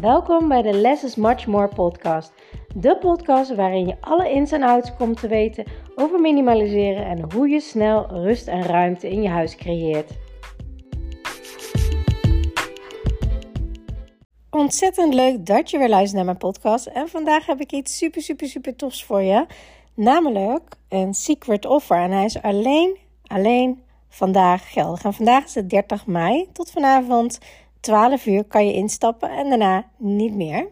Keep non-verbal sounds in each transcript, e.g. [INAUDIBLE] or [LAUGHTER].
Welkom bij de Less is Much More podcast. De podcast waarin je alle ins en outs komt te weten over minimaliseren en hoe je snel rust en ruimte in je huis creëert. Ontzettend leuk dat je weer luistert naar mijn podcast. En vandaag heb ik iets super, super, super tofs voor je. Namelijk een secret offer. En hij is alleen, alleen vandaag geldig. En vandaag is het 30 mei. Tot vanavond 12 uur kan je instappen en daarna niet meer.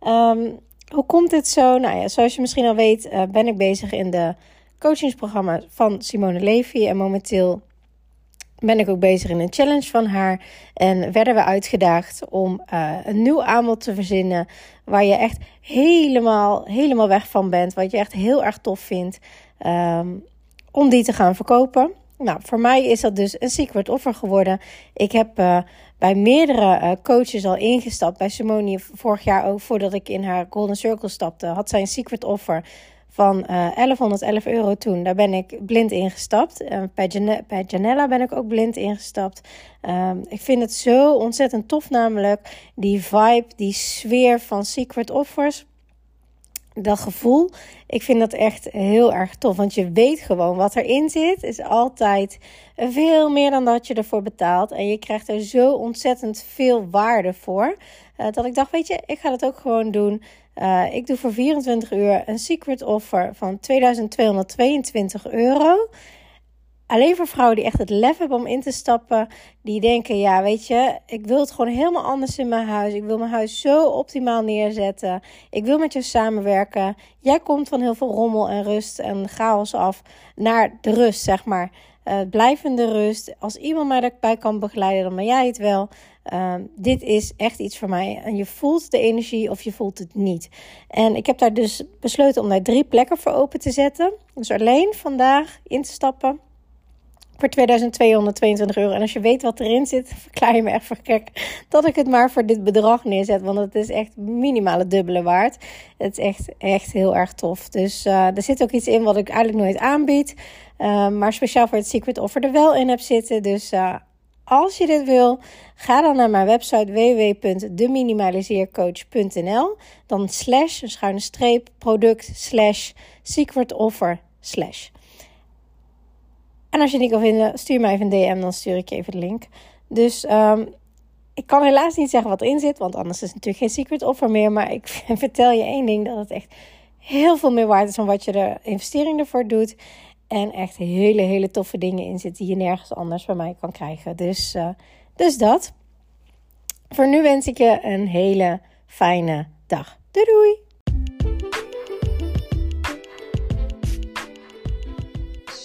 Ehm, hoe komt dit zo? Nou ja, zoals je misschien al weet, uh, ben ik bezig in de coachingsprogramma van Simone Levy. En momenteel ben ik ook bezig in een challenge van haar. En werden we uitgedaagd om uh, een nieuw aanbod te verzinnen. Waar je echt helemaal, helemaal weg van bent. Wat je echt heel erg tof vindt. Um, om die te gaan verkopen. Nou, voor mij is dat dus een secret offer geworden. Ik heb uh, bij meerdere uh, coaches al ingestapt. Bij Simone vorig jaar ook, voordat ik in haar Golden Circle stapte, had zij een secret offer van uh, eh, 1111 euro toen. Daar ben ik blind ingestapt. Bij, Jan bij Janella ben ik ook blind ingestapt. Um, ik vind het zo ontzettend tof namelijk. Die vibe, die sfeer van secret offers dat gevoel, ik vind dat echt heel erg tof. Want je weet gewoon wat erin zit, is altijd veel meer dan dat je ervoor betaalt. En je krijgt er zo ontzettend veel waarde voor. Uh, dat ik dacht, weet je, ik ga dat ook gewoon doen. Uh, ik doe voor 24 uur een secret offer van 2222 euro. Alleen voor vrouwen die echt het lef hebben om in te stappen. Die denken, ja weet je, ik wil het gewoon helemaal anders in mijn huis. Ik wil mijn huis zo optimaal neerzetten. Ik wil met je samenwerken. Jij komt van heel veel rommel en rust en chaos af naar de rust, zeg maar. Uh, blijvende rust. Als iemand mij daarbij kan begeleiden, dan ben jij het wel. Uh, dit is echt iets voor mij. En je voelt de energie of je voelt het niet. En ik heb daar dus besloten om daar drie plekken voor open te zetten. Dus alleen vandaag in te stappen voor 2222 euro. En als je weet wat erin zit, [LAUGHS] verklaar je me echt voor gek dat ik het maar voor dit bedrag neerzet. Want het is echt minimale dubbele waard. Het is echt, echt heel erg tof. Dus uh, er zit ook iets in wat ik eigenlijk nooit aanbied. Uh, maar speciaal voor het Secret Offer er wel in heb zitten. Dus uh, als je dit wil, ga dan naar mijn website www.deminimaliseercoach.nl. Dan slash, een schuine streep, product slash secret offer slash. En als je het niet kan vinden, stuur mij even een DM, dan stuur ik je even de link. Dus um, ik kan helaas niet zeggen wat erin zit, want anders is het natuurlijk geen secret offer meer. Maar ik [LAUGHS] vertel je één ding, dat het echt heel veel meer waard is dan wat je de investering ervoor doet. En echt hele, hele toffe dingen in zitten die je nergens anders bij mij kan krijgen. Dus, uh, dus dat. Voor nu wens ik je een hele fijne dag. Doei doei!